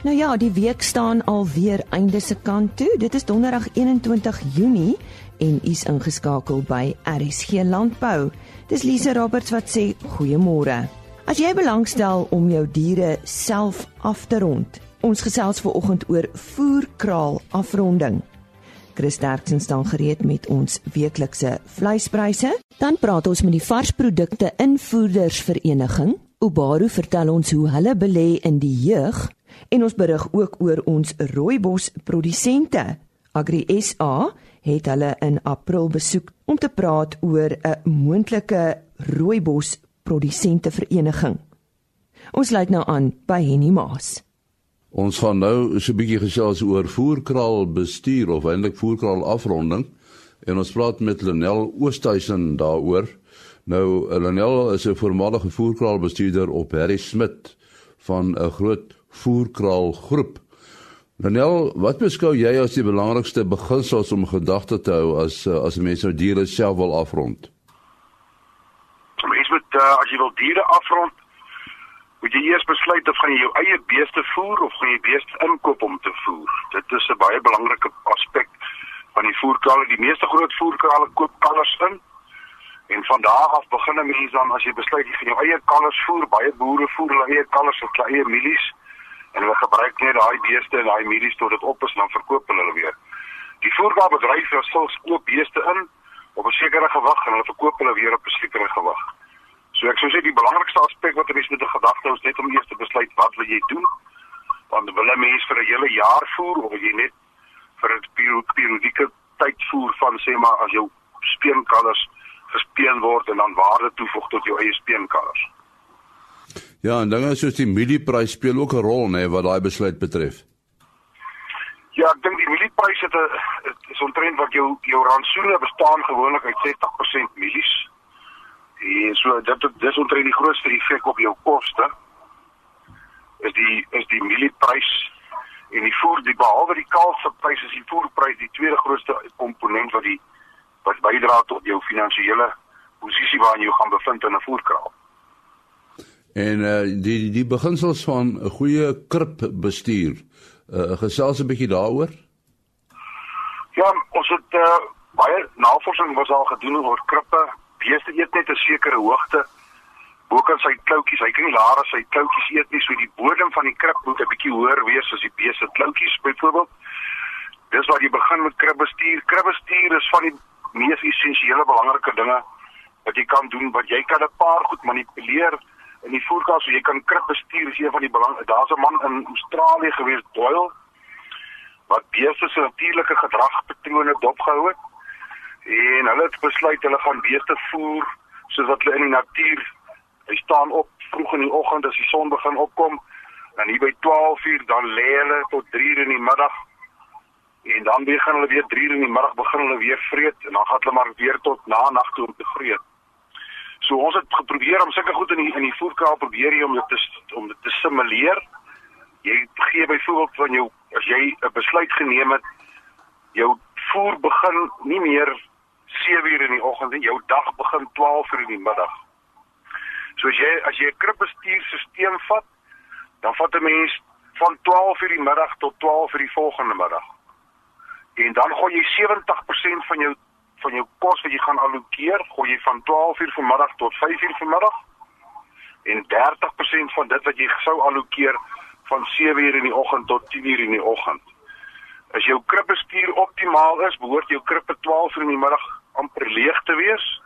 Nou ja, die week staan alweer einde se kant toe. Dit is donderdag 21 Junie en u's ingeskakel by RSG Landbou. Dis Lise Roberts wat sê goeiemôre. As jy belangstel om jou diere self af te rond. Ons gesels ver oggend oor voerkraal afronding. Chris Derksen staan gereed met ons weeklikse vleispryse. Dan praat ons met die varsprodukte invoerdersvereniging. Ubaru vertel ons hoe hulle belê in die jeug en ons berig ook oor ons rooibos produsente. Agri SA het hulle in April besoek om te praat oor 'n moontlike rooibos produsente vereniging. Ons sluit nou aan by Henny Maas. Ons gaan nou so 'n bietjie gesels oor voerkraal bestuur of eintlik voerkraal afronding en ons praat met Lenel Oosthuizen daaroor. Nou Lenel is 'n voormalige voerkraal bestuurder op Harry Smit van 'n groot voerkraal groep. Lenel, wat beskou jy as die belangrikste beginsels om gedagte te hou as as mense nou diere self wil afrond? Mense moet uh, as jy wil diere afrond, moet jy eers besluit of gaan jy jou eie beeste voer of gaan jy beeste inkoop om te voer. Dit is 'n baie belangrike aspek van die voerkrale. Die meeste groot voerkrale koop kalvers in. En van daar af begin 'n mens dan as jy besluit jy gaan jou eie kalvers voer, baie boere voer hulle eie kalvers of hulle eie mielies en hulle gebruik net daai beeste en daai mielies tot dit op is en dan verkoop hulle hulle weer. Die voerkraalbedryf sal koop beeste in op 'n sekere gewig en hulle verkoop hulle weer op 'n sekere gewig. So ek sou sê die belangrikste aspek wat 'n mens moet in gedagte hou is net om eers te besluit wat wil jy doen. Want wil 'n mens vir 'n hele jaar voer of wil jy net vir 'n periodieke tyd voer van sê maar as jou speenkalvers gespeen word en dan waarde toevoeg tot jou eie speenkalvers. Ja, en dinge soos die mielieprys speel ook 'n rol nê wat daai besluit betref. Ja, ek dink die mielieprys het 'n is omtrent wat jou jou rantsoene bestaan gewoonlik uit 60% mielies. En so dit dis omtrent die grootste effek op jou koste. Is die is die mielieprys en die voer die behalwe die kalfsprys is die voerprys die tweede grootste komponent wat die wat bydra tot jou finansiële posisie waarin jy gaan bevind in 'n voerkraal. En uh die die beginsels van 'n goeie krip bestuur. Uh gesels 'n bietjie daaroor? Ja, ons het uh baie navorsing was al gedoen oor krippe. Beeste eet net 'n sekere hoogte bokant sy kloutjies. Hy kan nie laer as sy kloutjies eet nie, so die bodem van die krip moet 'n bietjie hoër wees as die beeste kloutjies byvoorbeeld. Dis waar jy begin met krib bestuur. Krib bestuur is van die mees essensiële belangrike dinge wat jy kan doen wat jy kan 'n paar goed manipuleer in die voerkas so jy kan krip bestuur is een van die belang daar's 'n man in Australië gewees Doyle wat beeste se natuurlike gedragspatrone dopgehou het en hulle het besluit hulle gaan beeste voer soos wat hulle in die natuur hy staan op vroeg in die oggend as die son begin opkom en hier by 12:00 dan lê hulle tot 3:00 in die middag en dan begin hulle weer 3:00 in die middag begin hulle weer vreet en dan gaan hulle maar weer tot na nag toe om te vreet. So ons het geprobeer om sulke goed in die in die voerkraal probeer jy om dit te om dit te simuleer. Jy gee byvoorbeeld van jou as jy 'n besluit geneem het jou voer begin nie meer 7:00 in die oggend nie, jou dag begin 12:00 in die middag. So as jy as jy 'n kripbestuurstelsel vat, dan vat 'n mens van 12:00 die middag tot 12:00 die volgende middag en dan gooi jy 70% van jou van jou kos wat jy gaan allokeer, gooi jy van 12:00 vanmiddag tot 5:00 vanmiddag en 30% van dit wat jy sou allokeer van 7:00 in die oggend tot 10:00 in die oggend. As jou kripbestuur optimaal is, behoort jou krippe 12:00 in die middag amper leeg te wees.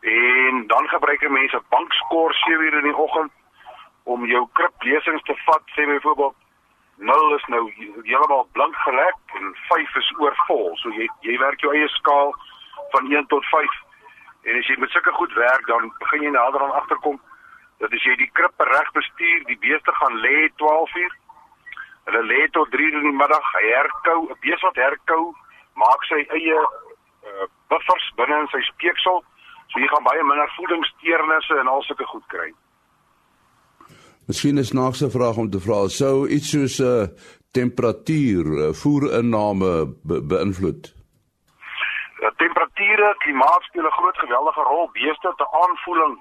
En dan gebruik mense bankskor 7:00 in die oggend om jou kriplesings te vat, sê byvoorbeeld 0 is nou heeltemal blank gelek en 5 is oorvol. So jy jy werk jou eie skaal van 1 tot 5. En as jy met sulke goed werk, dan begin jy nader aan agterkom dat as jy die krippe reg bestuur, die beeste gaan lê 12 uur. Hulle lê tot 3 uur in die middag. Hy herkou, 'n bees wat herkou, maak sy eie uh, buffers binne in sy speeksel. So jy gaan baie minder voedingsteernisse en al sulke goed kry. Miskien is naakse vraag om te vra, sou iets soos 'n uh, temperatuur, uh, voerinname be beïnvloed? Ja, temperature, klimaat speel 'n groot geweldige rol. Beeste te aanvoeling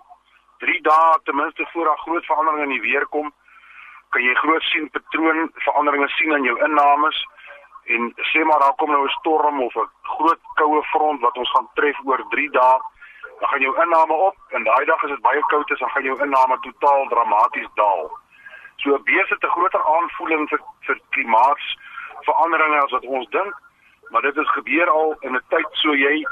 3 dae ten minste voor daar groot veranderinge in die weer kom, kan jy groot sien patroon veranderinge sien in jou innames en sê maar daar kom nou 'n storm of 'n groot koue front wat ons gaan tref oor 3 dae dan gaan jou inname op en daai dag as dit baie koud is dan gaan jou inname totaal dramaties daal. So besig te groter aanvoeling vir vir klimaatsveranderinge as wat ons dink, maar dit het gebeur al in 'n tyd so jy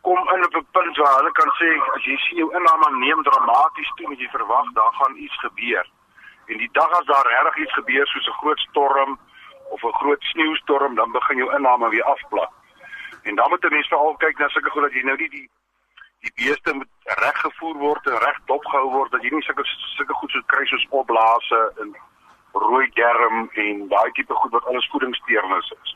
kom in op 'n punt waar hulle kan sê as jy sien jou inname neem dramaties toe en jy verwag daar gaan iets gebeur. En die dag as daar regtig iets gebeur soos 'n groot storm of 'n groot sneeustorm, dan begin jou inname weer afplat. En dan moet jy mens veral kyk na sulke goed dat jy nou nie die die beeste moet reg gevoer word en reg dopgehou word dat jy nie sulke sulke goed soos kry soos opblaase en rooi germ en daai tipe goed wat alles voedingssteurnisse is.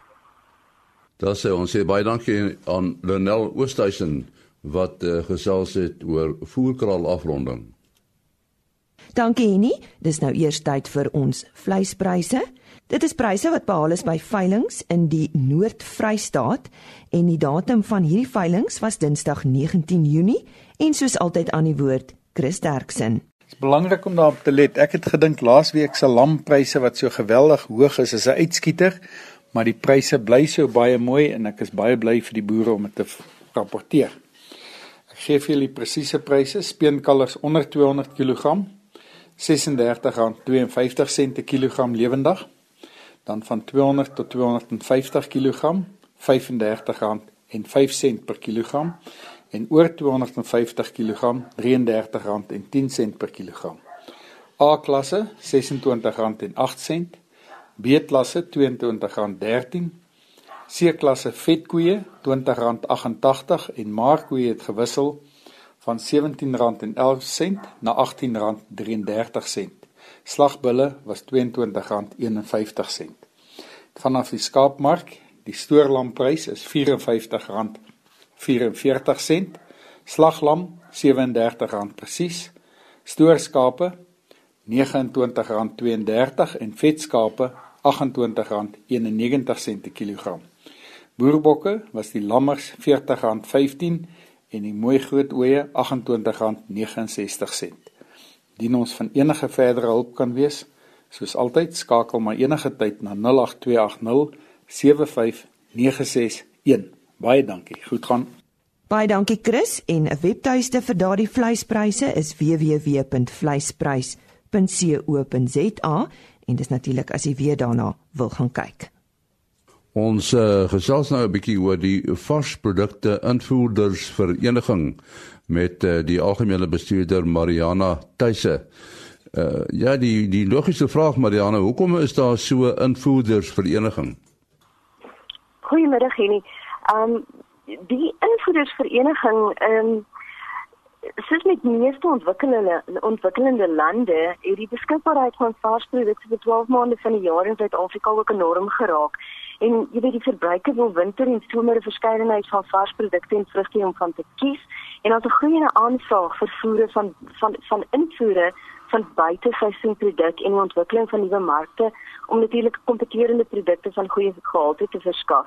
Daar sê ons sê baie dankie aan Lenel Oosthuizen wat uh, gesels het oor voerkraal afronding. Dankie Henny, dis nou eers tyd vir ons vleispryse. Dit is pryse wat behaal is by veilinge in die Noord-Vrystaat en die datum van hierdie veilinge was Dinsdag 19 Junie en soos altyd aan die woord Chris Derksen. Dit is belangrik om daarop te let. Ek het gedink laasweek se lampryse wat so geweldig hoog is, is 'n uitskieter, maar die pryse bly so baie mooi en ek is baie bly vir die boere om dit te rapporteer. Ek gee vir julle presiese pryse. Speenkalvers onder 200 kg R36.52 per kilogram lewendig dan van 200 tot 250 kg R35 en 5 sent per kilogram en oor 250 kg R33 en 10 sent per kilogram. A klasse R26 en 8 sent, B klasse R22 en 13, C klasse vetkoeie R20.88 en maarkoeie het gewissel van R17 en 11 sent na R18 33 sent. Slagbulle was R22.51. Vanaf die skaapmark, die stoorlamprys is R54.44. Slaglam R37 presies. Stoorskape R29.32 en vetskape R28.91 per kilogram. Boerbokke was die lammers R40.15 en die mooi groot ooe R28.69 dien ons van enige verdere hulp kan wees, soos altyd skakel maar enige tyd na 08280 75961. Baie dankie. Goed gaan. Baie dankie Chris en 'n webtuiste vir daardie vleispryse is www.vleisprys.co.za en dis natuurlik as jy weer daarna wil gaan kyk. Ons uh, gesels nou 'n bietjie oor die varsprodukte invoerders vereniging met uh, die algemene bestuurder Mariana Tuise. Uh ja, die die logiese vraag Mariana, hoekom is daar so 'n invoerdersvereniging? Goeiemiddag Henny. Um die invoerdersvereniging um soos met meeste ontwikkelende ontwikkelende lande, het die beskikbaarheid van varsprodukte vir 12 maande van die jaar in Suid-Afrika ook enorm geraak. En jy weet die verbruiker wil winter en somer 'n verskeidenheid van varsprodukte en vrugte om van te kies en het 'n groeiende aanvraag vir voere van van van invoere van buiteseisoenproduk en ontwikkeling van nuwe markte om natuurlik kompeterende produkte van goeie gehalte te verskaf.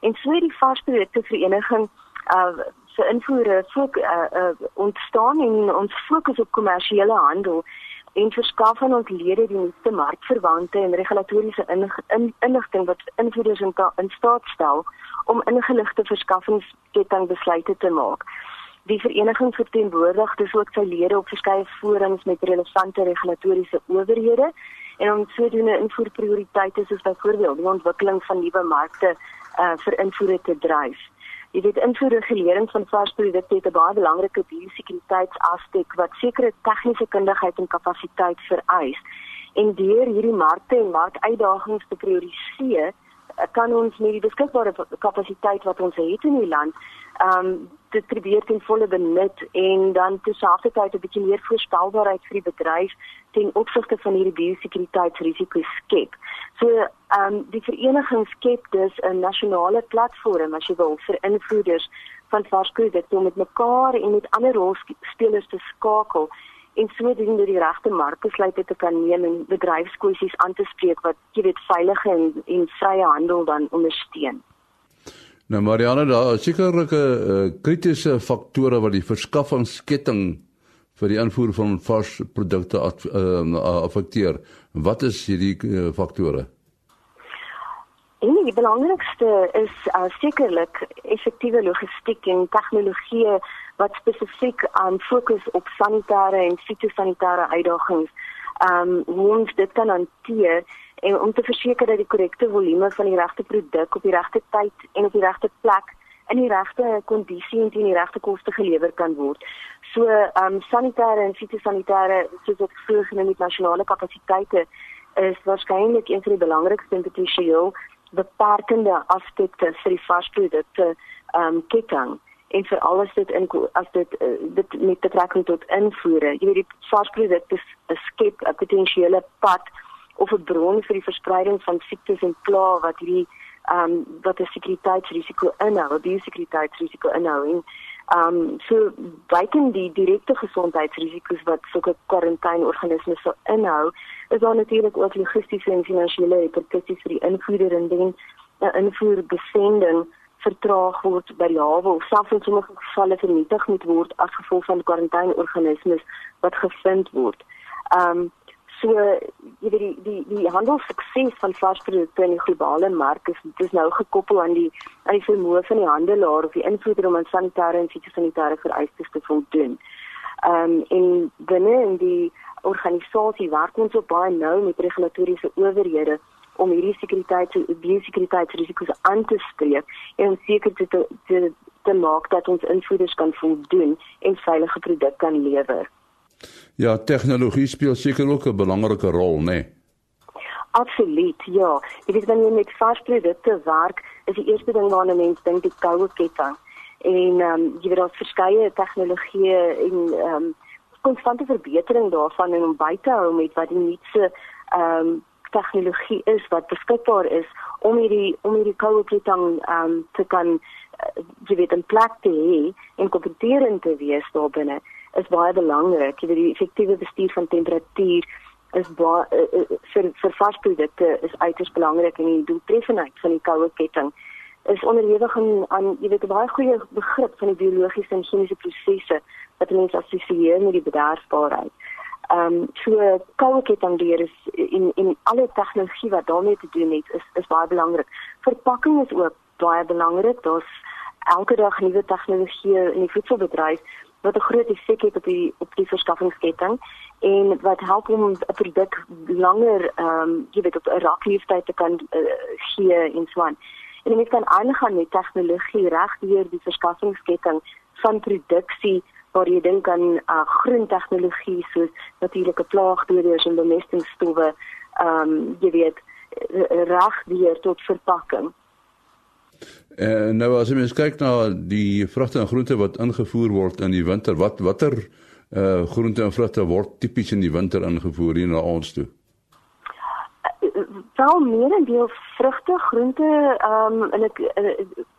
En so het die varsprodukte vereniging uh vir invoere fok uh, uh ontstaan en ons fokus op kommersiële handel en verskaf aan ons lede die nuutste markverwante en regulatoriese inligting wat invoerders in, in staat stel om ingeligte verskaffingsketting besluite te maak. Die vereniging verteenwoordig dus ook sy lede op verskeie forums met relevante regulatoriese owerhede en om sodoende invoerprioriteite soos byvoorbeeld die ontwikkeling van nuwe markte uh, vir invoere te dryf. Jy weet invoerregulering van varsprodukte het 'n baie belangrike biosekuriteitsaspek wat sekere tegniese kundigheid en kapasiteit vereis. En deur hierdie markte en markuitdagings te prioriseer, kan ons met die beskikbare kapasiteit wat ons het in die land, ehm um, dit probeer ten volle benut en dan terselfdertyd 'n bietjie meer voorspelbaarheid vir die bedryf ten opsigte van hierdie biosekuriteitsrisiko's skep. So, ehm um, die vereniging skep dus 'n nasionale platform as jy wil vir invoerders van varsprodukte om met mekaar en met ander rolspelers te skakel en sodoende die regte markbesluite te kan neem en bedryfskwessies aan te spreek wat jy weet veilige en, en vrye handel dan ondersteun. Nou Marianne, daar is sekerlike uh, kritiese faktore wat die verskaffingsketting vir die invoer van vars produkte ehm, affekteer. Wat is hierdie uh, faktore? En die belangrikste is uh, sekerlik effektiewe logistiek en tegnologie wat spesifiek aan um, fokus op sanitêre en fitosanitêre uitdagings. Ehm um, hoe ons dit kan hanteer en om te verseker dat die korrekte volume van die regte produk op die regte tyd en op die regte plek in die regte kondisie en teen die regte koste gelewer kan word. So ehm um, sanitêre en fitosanitêre soos wat vroeër genoem het nasionale kapasiteite is waarskynlik een van die belangrikste potensieel beperkende aspekte vir die varsprodukte ehm um, ketting en vir alles dit in as dit uh, dit met betrekking tot invoere. Jy weet die varsprodukte skep 'n potensiële pad of 'n bron vir die verspreiding van siektes en pla wat hierdie ehm um, wat 'n sekuriteitsrisiko inhou, 'n biosekuriteitsrisiko inhou en ehm um, so buiten die direkte gesondheidsrisiko's wat sulke kwarantaineorganismes sou inhou, is daar natuurlik ook logistiese en finansiële reperkusies vir die invoerder en dan 'n invoerbesending vertraag word by die hawe of selfs in sommige gevalle vernietig moet word as gevolg van kwarantaineorganismes wat gevind word. Ehm um, so jy weet die die die handelssukses van varsprodukte in die globale mark is dis nou gekoppel aan die aan die vermoë van die handelaar of die invoerder om aan sanitêre en fitosanitêre vereistes te voldoen. Ehm um, en binne in die organisasie werk ons op baie nou met regulatoriese owerhede om hierdie sekuriteit biosekuriteitsrisiko's aan te spreek en seker te, te te maak dat ons invoerders kan voldoen en veilige produk kan lewer. Ja, tegnologie speel seker ook 'n belangrike rol, né? Nee? Absoluut, ja. Ek weet wanneer jy met varsprodukte werk, is die eerste ding waarna mense dink die koue ketting. En ehm um, jy weet daar's verskeie tegnologieë en ehm um, konstante verbetering daarvan en om by te hou met wat die nuutste ehm um, tegnologie is wat beskikbaar is om hierdie om hierdie koue ketting ehm um, te kan uh, jy weet 'n plek te hê en kompeterend te wees daar binne is baie belangrik. Jy weet die effektiewe bestuur van temperatuur is baie uh, uh, vir vir varsprodukte is uiters belangrik en die doeltreffendheid van die koue ketting is onderhewig aan jy weet 'n baie goeie begrip van die biologiese en chemiese prosesse wat mense assosieer met die bederfbaarheid. Ehm um, so koue kettingdeur is in in alle tegnologie wat daarmee te doen het is is baie belangrik. Verpakking is ook baie belangrik. Daar's elke dag nuwe tegnologie in die voedselbedryf wat 'n groot effek het op die op die verskaffingsketting en wat help om 'n produk langer ehm um, jy weet op 'n rakleeftyd te kan uh, gee en so aan. En jy kan aangaan met tegnologie reg deur die verskaffingsketting van produksie waar jy dink aan uh, groen tegnologie soos natuurlike plaagdoders en bemestingsstowwe ehm um, jy weet reg weer tot verpakking. En nou as jy mens kyk na die vrugte en groente wat ingevoer word in die winter, wat watter uh groente en vrugte word tipies in die winter ingevoer hier na ons toe? Wel meer en deel vrugte, groente, ehm um, en ek uh,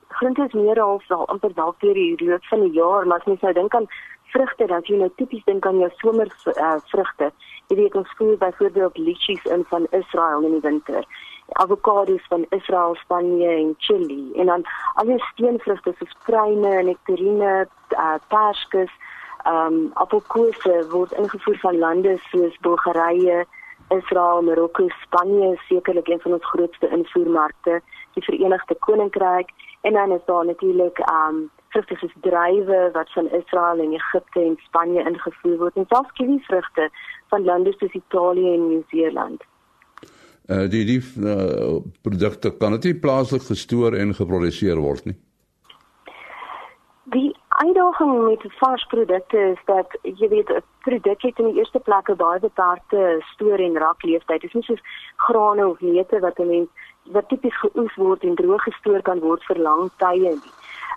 groente is meer al wel amper dalk deur die loop van die jaar, maar as mens nou dink aan vrugte, dan jy nou tipies dink aan jou somer uh. Jy weet ons voer byvoorbeeld lychees in van Israel in die winter. Avokados van Israel, Spanje en Chili. En dan al die steenvrugte soos pruime, nektarine, uh, perskes, ehm um, appelkose word ingevoer van lande soos Bulgarië, Israel, Marokko, Spanje, sekerlik een van ons grootste invoermarkte, die Verenigde Koninkryk. En dan is daar natuurlik um vrugte soos druiwe wat van Israel en Egipte en Spanje ingevoer word. En selfs kiwi vrugte van lande soos Italië en Nieu-Seeland. Uh die die uh, produkte kan dit nie plaaslik gestoor en geproduseer word nie. Die uitdaging met varsprodukte is dat jy weet 'n produk het in die eerste plek 'n baie beperkte stoor en rak leeftyd. Dit is nie soos grane of neute wat 'n mens wat tipies geoes word en droog gestoor kan word vir lang tye nie.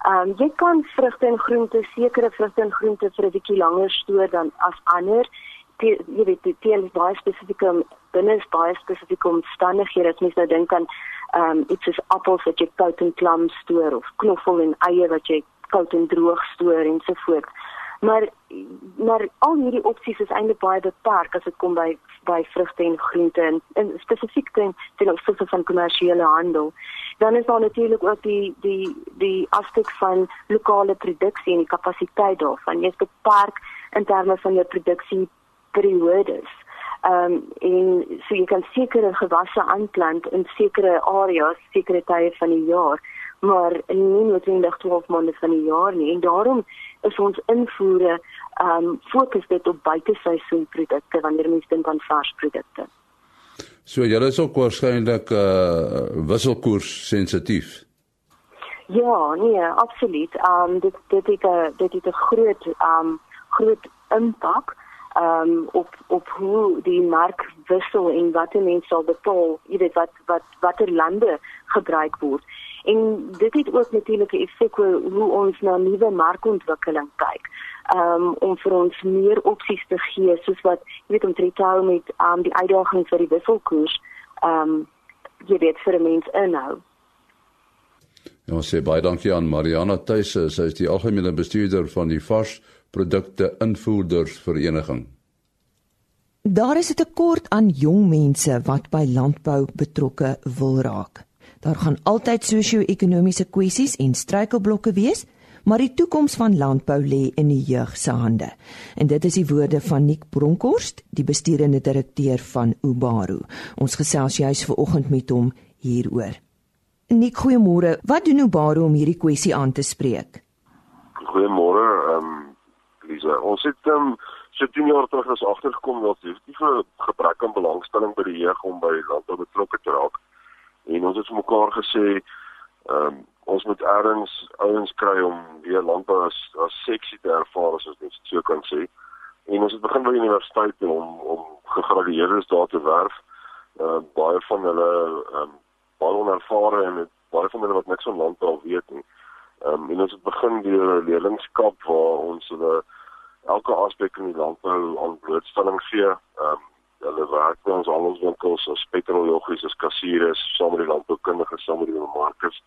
Ehm um, jy kan vrugte en groente, sekere vrugte en groente vir 'n bietjie langer stoor dan as ander. Die, jy weet dit is baie spesifiek binne baie spesifieke omstandighede. As mens nou dink aan ehm um, iets soos appels wat jy koud en klam stoor of knoffel en eie wat jy koud en droog stoor en so voort. Maar maar al hierdie opsies is eintlik baie beperk as dit kom by by vrugte en groente en, en spesifiek ten ten opsigte van kommersiële handel. Dan is daar natuurlik ook die die die aspek van lokale produksie en die kapasiteit daarvan. Jy is beperk in terme van jou produksie periodes. Ehm um, en so jy kan sekere gewasse aanplant in sekere areas, sekere tye van die jaar, maar nie noodwendig 12 maande van die jaar nie. En daarom is ons invoere ehm um, fokus dit op buiteseisoenprodukte wanneer mens dink aan varsprodukte. So julle is ook waarskynlik uh wisselkoers sensitief. Ja, nee, absoluut. Ehm um, dit dit het 'n dit het 'n groot ehm um, groot impak ehm um, op op hoe die mark wissel en wat mense sal betaal, jy weet wat wat watter lande gebruik word. En dit het ook natuurlik 'n effek op hoe ons na nuwe markontwikkeling kyk. Um, om vir ons meer opsies te gee soos wat jy weet om te hou met um, die uitdagings vir die wisselkoers um, jy weet vir 'n mens inhou. Ja, sê baie dankie aan Mariana Tuise, sy is die algemene bestuurder van die Vars Produkte Invoerders Vereniging. Daar is 'n tekort aan jong mense wat by landbou betrokke wil raak. Daar gaan altyd sosio-ekonomiese kwessies en struikelblokke wees, maar die toekoms van landbou lê in die jeug se hande. En dit is die woorde van Nick Bronkhorst, die besturende direkteur van Ubaro. Ons gesels juis ver oggend met hom hieroor. Nick, goeiemôre. Wat doen Ubaro om hierdie kwessie aan te spreek? Goeiemôre. Ons het um, so 10 jaar terug as agtergekom dat definitief 'n gebrek aan belangstelling by die jeug om by landbou betrokke te raak. En ons het vir mekaar gesê ehm um, ons moet eers ouens kry om weer landbou as as seksie te ervaar as ons dit so kan sê. En ons het begin by universiteit om om gegradueerdes daar te werf. Ehm uh, baie van hulle ehm um, baie onervare en baie van hulle wat niks van landbou weet nie. Ehm um, en ons het begin deur 'n leerlingskap waar ons hulle elke aspek in die landbou aan blootstelling gee. Ehm um, hulle werk by ons handelswinkels as petroljoggies, as kassiere, saam met die landboukundiges, saam met die markers.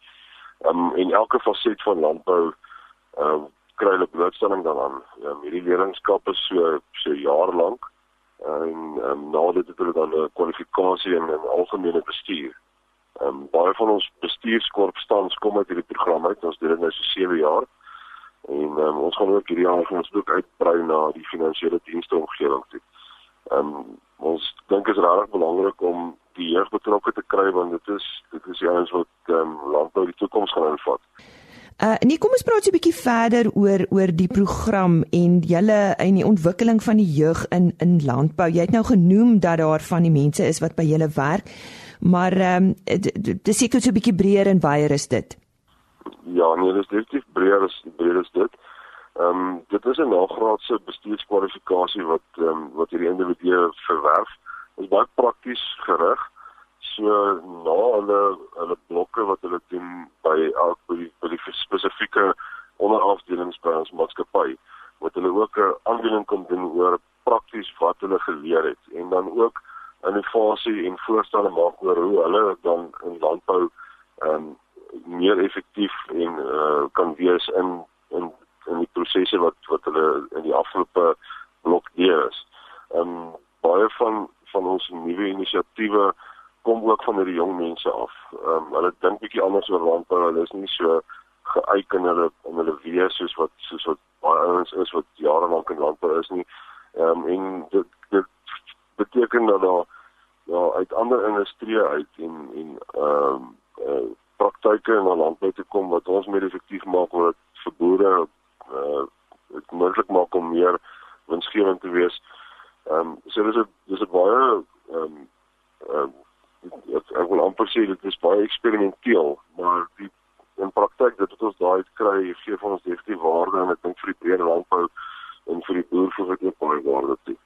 Ehm um, en elke faset van landbou ehm um, kry hulle blootstelling daaraan. Ja, hierdie leerlingskap is so so jaar lank en ehm um, nou het hulle dan 'n kwalifikasie in, in algemene bestuur. Ehm um, baie van ons bestuurskorpstans kom uit hierdie program uit. Ons doen dit nou so 7 jaar. En um, ons gaan ook hierdie jaar ons ook uitbrei na die finansiële dienste omgewing toe. Ehm um, ons dink is regtig belangrik om die jeug betrokke te kry want dit is dit is juist wat ehm um, landbou die toekoms gaan invat. Uh nee, kom ons praat 'n bietjie verder oor oor die program en julle in die ontwikkeling van die jeug in in landbou. Jy het nou genoem dat daar van die mense is wat by julle werk maar ehm um, dit is seker so 'n bietjie breër en wyer is dit. Ja, nee, dit is definitief breër is breër is dit. Ehm um, dit is 'n nagraadse bestuurskwalifikasie wat ehm um, wat hierdie individue verwerf. Is baie prakties gerig. So na hulle hulle blokke wat hulle doen by elk by die, by die spesifieke onderafdelings by ons maatskappy, wat hulle ook 'n aanbeveling kan doen oor prakties wat hulle geleer het en dan ook innovasie en voorstelle maak oor hoe hulle dan in landbou ehm um, meer effektief en uh, kan wees in in in die prosesse wat wat hulle in die afgelope blok deur is. Ehm um, baie van van ons nuwe inisiatiewe kom ook van hierdie jong mense af. Ehm um, hulle dink bietjie anders oor landbou. Hulle is nie so geëik in hulle in hulle wees soos wat soos wat baie ouens is wat jare lank in landbou is nie. Ehm um, en dit dit beteken dat daar ja uit ander industrieë uit en en ehm um, uh, praktyke in ons landbou te kom wat ons meer effektief maak om dit vir boere uh dit moontlik maak om meer winsgewend te wees. Ehm um, so dis 'n dis 'n baie ehm um, ehm um, ek wil amper sê dit is baie eksperimenteel, maar die in praktyk dit wat ons daai kry gee vir ons definitief waarde en ek dink vir die breër landbou en vir die boer dit ook baie waarde toe.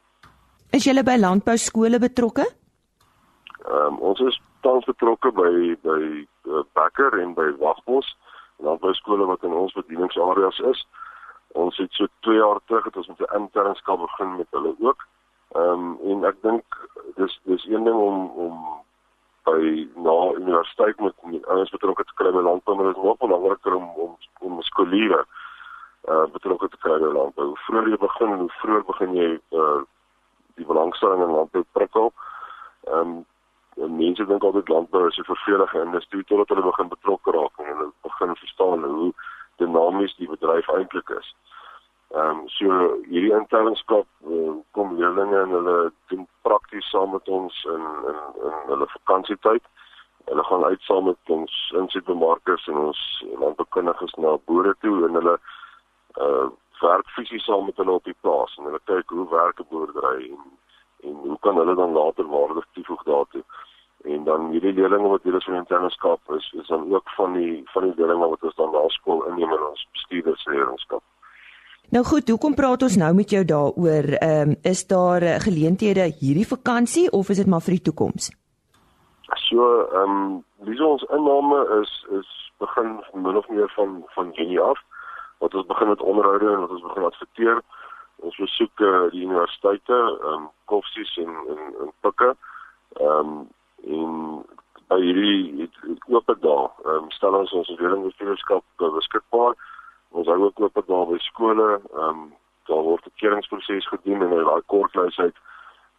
Is jy by landbou skole betrokke? Ehm um, ons is tans betrokke by by uh, Becker en by Wagbos, landbou skole wat in ons bedieningsareas is. Ons het so 2 jaar terug het ons met 'n internskap begin met hulle ook. Ehm um, en ek dink dis dis een ding om om by na universiteit met ouens betrokke te kry by landbou, maar dit is nog belangriker om om om skooliere uh betrokke te kry by landbou. Hoe vroeër jy begin, hoe vroeër begin jy uh die belangstelling in landbou prikkel. Ehm um, En mense dink altyd landbou is 'n vervelige industrie totdat hulle begin betrokke raak en hulle begin verstaan hoe dinamies die bedryf eintlik is. Ehm um, so hierdie internskap uh, kom leerlinge en hulle doen prakties saam met ons in in in hulle vakansietyd. Hulle gaan uit saam met ons insetbemarkers en ons landboukundiges na boere toe en hulle uh werk fisies saam met hulle op die plaas en hulle kyk hoe werk 'n boerdery en en hoe kan hulle dan later waarde toevoeg daartoe. En dan hierdie leerlinge wat hier is van internskap is is dan ook van die van die leerlinge wat ons dan na skool inneem in ons bestuurdersleerlingskap. Nou goed, hoekom praat ons nou met jou daaroor? Ehm um, is daar uh, geleenthede hierdie vakansie of is dit maar vir die toekoms? So, ehm um, wie ons inname is is begin min of meer van van Junie af. Wat ons begin met onderhoude en wat ons begin adverteer. Ons besoek uh, die universiteite, um, koffsies en en en pikke. Ehm um, en by hierdie oop dae, ehm um, stel ons ons leerlingbestudierskap beskikbaar ons hou ook oop daar by skole. Ehm um, daar word 'n keringproses gedoen en uit daai kortlys uit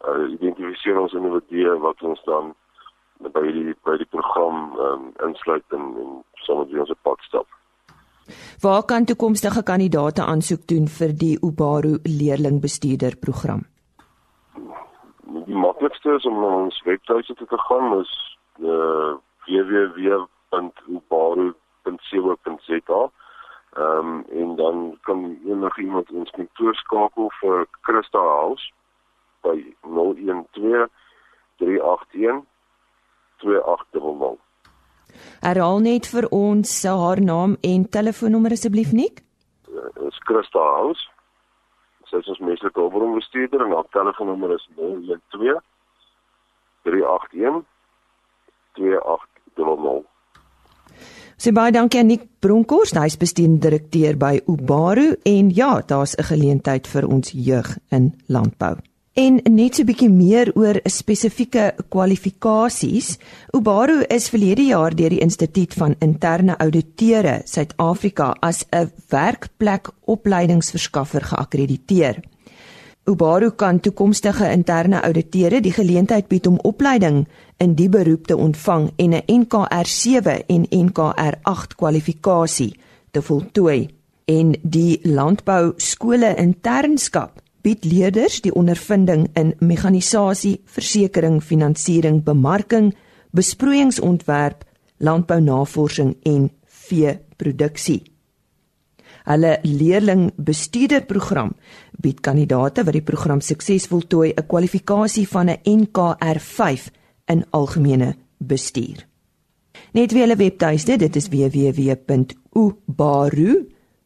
uh, identifiseer ons individue wat ons dan by die by die program ehm um, insluit en, en sommige ons op pad stap. Waar kan toekomstige kandidaate aansoek doen vir die Ubaru leerlingbestuurder program? Die maklikste is om na ons webtuiste te gaan, is uh, www.ubaru.co.za. Ehm um, en dan kan enige iemand ons kantoor skakel vir Christa House by 012 381 2800. Herhaal net vir ons haar naam en telefoonnommer asseblief Nik. Dit uh, is Christa House. Sy is ons menslike hulpbronbestuurder en haar telefoonnommer is 012 381 2800. Sê baie dankie aan Nick Bronkhorst, hy's bestuurende direkteur by Ubaru en ja, daar's 'n geleentheid vir ons jeug in landbou. En net so 'n bietjie meer oor spesifieke kwalifikasies. Ubaru is verlede jaar deur die Instituut van Interne Auditeure Suid-Afrika as 'n werkplek opleidingsverskaffer geakkrediteer. Ubaru kan toekomstige interne auditeure die geleentheid bied om opleiding in die beroep te ontvang en 'n NKR7 en NKR8 kwalifikasie te voltooi. En die landbou skole internskap bied leerders die ondervinding in mekanisasie, versekerings, finansiering, bemarking, besproeiingsontwerp, landbounavorsing en veeproduksie. Hulle leerling bestuurderprogram bied kandidate wat die program suksesvol tooi 'n kwalifikasie van 'n NKR5 in algemene bestuur. Net weer hulle webtuiste, dit is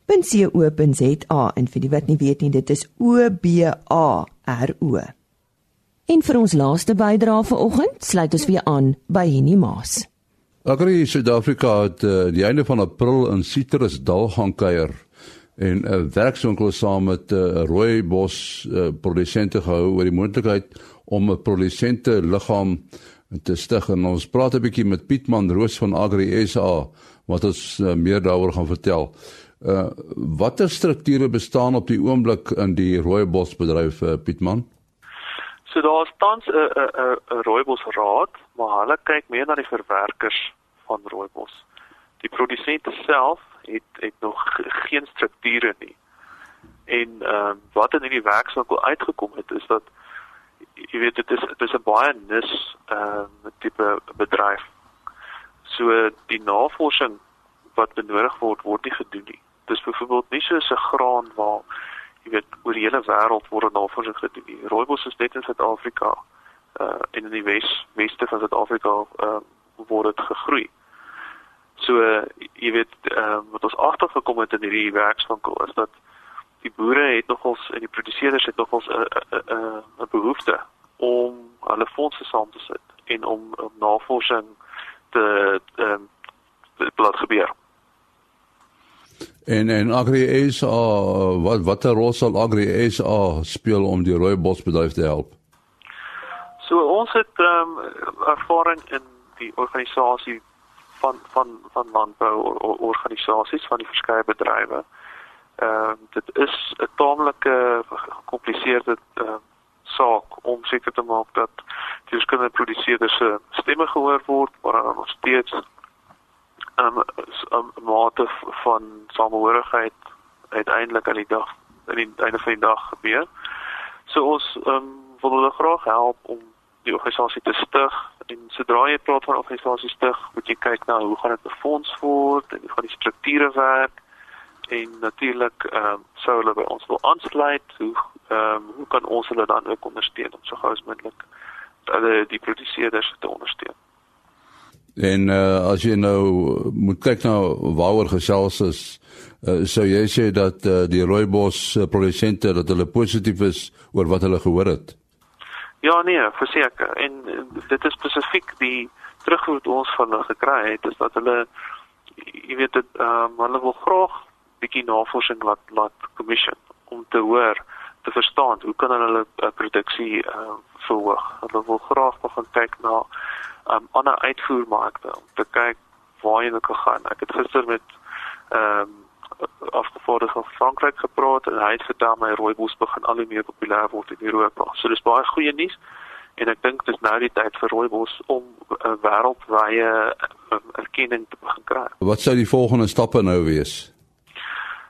www.ubaru.co.za en vir die wat nie weet nie, dit is O B A R O. En vir ons laaste bydrae vanoggend, sluit ons weer aan by Henny Maas. Agri Suid-Afrika het uh, die einde van April in Citrusdal gaan kuier en 'n uh, werkswinkel saam met 'n uh, rooibos uh, produsente gehou oor die moontlikheid om 'n produsente liggaam te stig en ons praat 'n bietjie met Pietman Roos van Agri SA wat ons uh, meer daaroor gaan vertel. Uh watter strukture bestaan op die oomblik in die rooibosbedryf uh, Pietman? So daar staan 'n 'n 'n rooibosraad, maar hulle kyk meer na die verwerkers van rooibos. Die produsente self het het nog geen strukture nie. En ehm uh, wat in hierdie werkswinkel uitgekom het is dat jy weet dit is dit is 'n baie nis ehm uh, tipe bedryf. So die navorsing wat benodig word word nie gedoen nie. Dis byvoorbeeld nie soos 'n graan waar jy weet oor die hele wêreld word navorsing gedoen nie. Rooibos is net in Suid-Afrika uh in die Wes Weste van Suid-Afrika uh word dit gegroei. So jy weet uh, wat ons agtergekom het in hierdie werkswinkel is dat die boere het nogals en die produseerders het nogals 'n 'n 'n behoefte om hulle fondse saam te sit en om, om navorsing te ehm um, laat gebeur. En en Agri SA wat watter rol sal Agri SA speel om die rooibosbedryf te help? So ons het ehm um, ervaring in die organisasie van van van landbou organisasies van die verskeie bedrywe. Ehm uh, dit is 'n taamlike gecompliseerde uh, saak om seker te maak dat die verskillende produseerders se stemme gehoor word, maar dan nog steeds um, 'n mate van samehorigheid uiteindelik aan die dag in die einde van die dag gebeur. So ons um, wil hulle graag help om die organisasie te stig en sodra jy praat van organisasie stig, moet jy kyk na hoe gaan dit befonds word en hoe gaan die strukture werk en natuurlik ehm um, sou hulle by ons wil aansluit, hoe ehm um, hoe kan ons hulle dan ook ondersteun om so gou as moontlik hulle die produseerders te ondersteun. En uh, as jy nou moet kyk na waaroor gesels is, uh, sou jy sê dat uh, die rooibos produsente dat hulle positief is oor wat hulle gehoor het? Ja nee, verseker. En dit is spesifiek die terugvoer wat ons van hulle gekry het is dat hulle jy weet dit ehm um, hulle wil graag bietjie navorsing laat laat commission om te hoor te verstaan hoe kan hulle uh, produksie uh, verhoog. Hulle wil graag begin kyk na um ander uitvoermarkte om te kyk waar jy kan gaan. Ek het gister met ehm um, afgevaardig van Frankryk gepraat en hy het vertel my rooibos begin al hoe meer populêr word in Europa. So dis baie goeie nuus en ek dink dis nou die tyd vir rooibos om 'n uh, wêreldwye uh, erkenning te begin kry. Wat sou die volgende stappe nou wees?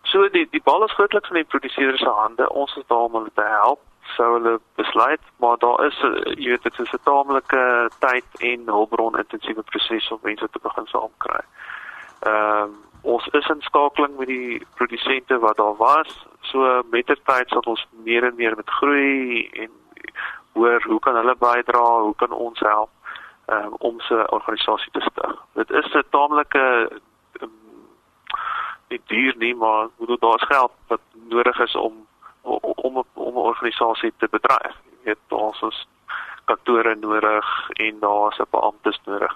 So die die bal is grootliks in die produseerders se hande. Ons is daar om hulle te help sou hulle besluit, maar daar is eh, jy weet dit is 'n taamlike tyd en hulpbron intensiewe proses om mense te begin saamkry. Ehm um, ons is in skakeling met die produsente wat daar was. So met ter tyd sal ons meer en meer met groei en hoor hoe kan hulle bydra, hoe kan ons help um, om se organisasie te stig. Dit is 'n taamlike um, nie duur nie, maar moet daar's geld wat nodig is om om om 'n organisasie te bedryf. Jy weet daar's ons kantore nodig en daar's 'n beamptes nodig.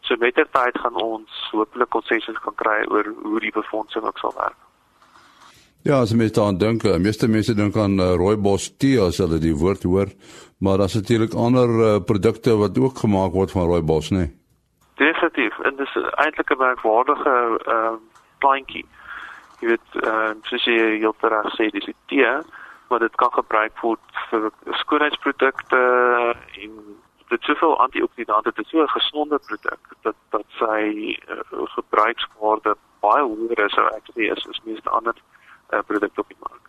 So met die tyd gaan ons hopelik konsensus kan kry oor hoe die befondsing ook sal werk. Ja, as mens daaraan dink, die meeste mense dink aan uh, rooibos tee as hulle die woord hoor, maar daar's natuurlik ander uh, produkte wat ook gemaak word van rooibos, né? Nee? Definitief, en dis eintlik 'n merkwaardige ehm uh, plantjie jy weet uh, soos jy heel reg sê dis tee maar dit kan gebruik word vir skoonheidsprodukte en dit soveel antioksidante dit is so 'n gesonde produk dat dat sy uh, gebruikswaarde baie hoër is as dit is as meeste ander uh, produkte op die mark.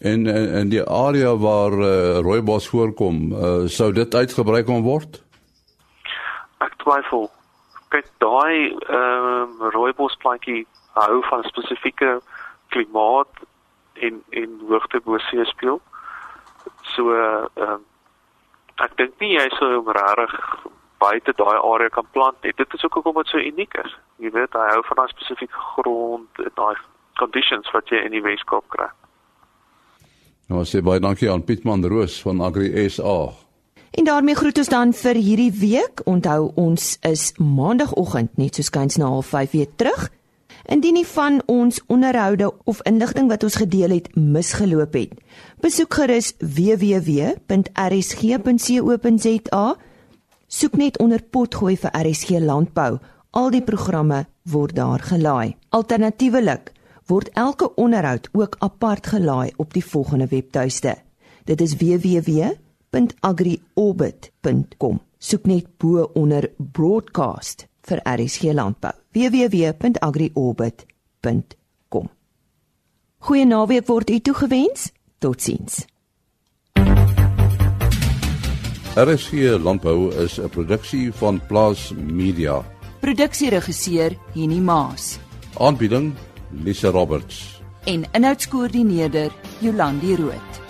En en en die area waar uh, rooibos voorkom, uh, sou dit uitgebruik kon word? Ek twyfel. Kyk, daai ehm um, rooibosplantjie hou van spesifieke klimaat en en hoogte bo see speel. So ehm uh, ek dink nie jy sou hom regtig buite daai area kan plant nie. Dit is ook hoekom dit so uniek is. Jy weet, hy hou van 'n spesifieke grond en daai conditions wat jy in die Weskaap kry. Nou sê baie dankie aan Pietman Roos van Agri SA. En daarmee groet ons dan vir hierdie week. Onthou ons is maandagooggend net so skuins na 05:30 weer terug. Indien nie van ons onderhoude of inligting wat ons gedeel het misgeloop het, besoek gerus www.rsg.co.za. Soek net onder potgooi vir RSG landbou. Al die programme word daar gelaai. Alternatiefelik word elke onderhoud ook apart gelaai op die volgende webtuiste. Dit is www.agriorbit.com. Soek net bo onder broadcast vir RSG landbou. www.agriorbit.com. Goeie naweek word u toegewens. Totsiens. RSG landbou is 'n produksie van Plaas Media. Produksieregisseur Henny Maas. Aanbieding Lisa Roberts. En inhoudskoördineerder Jolandi Root.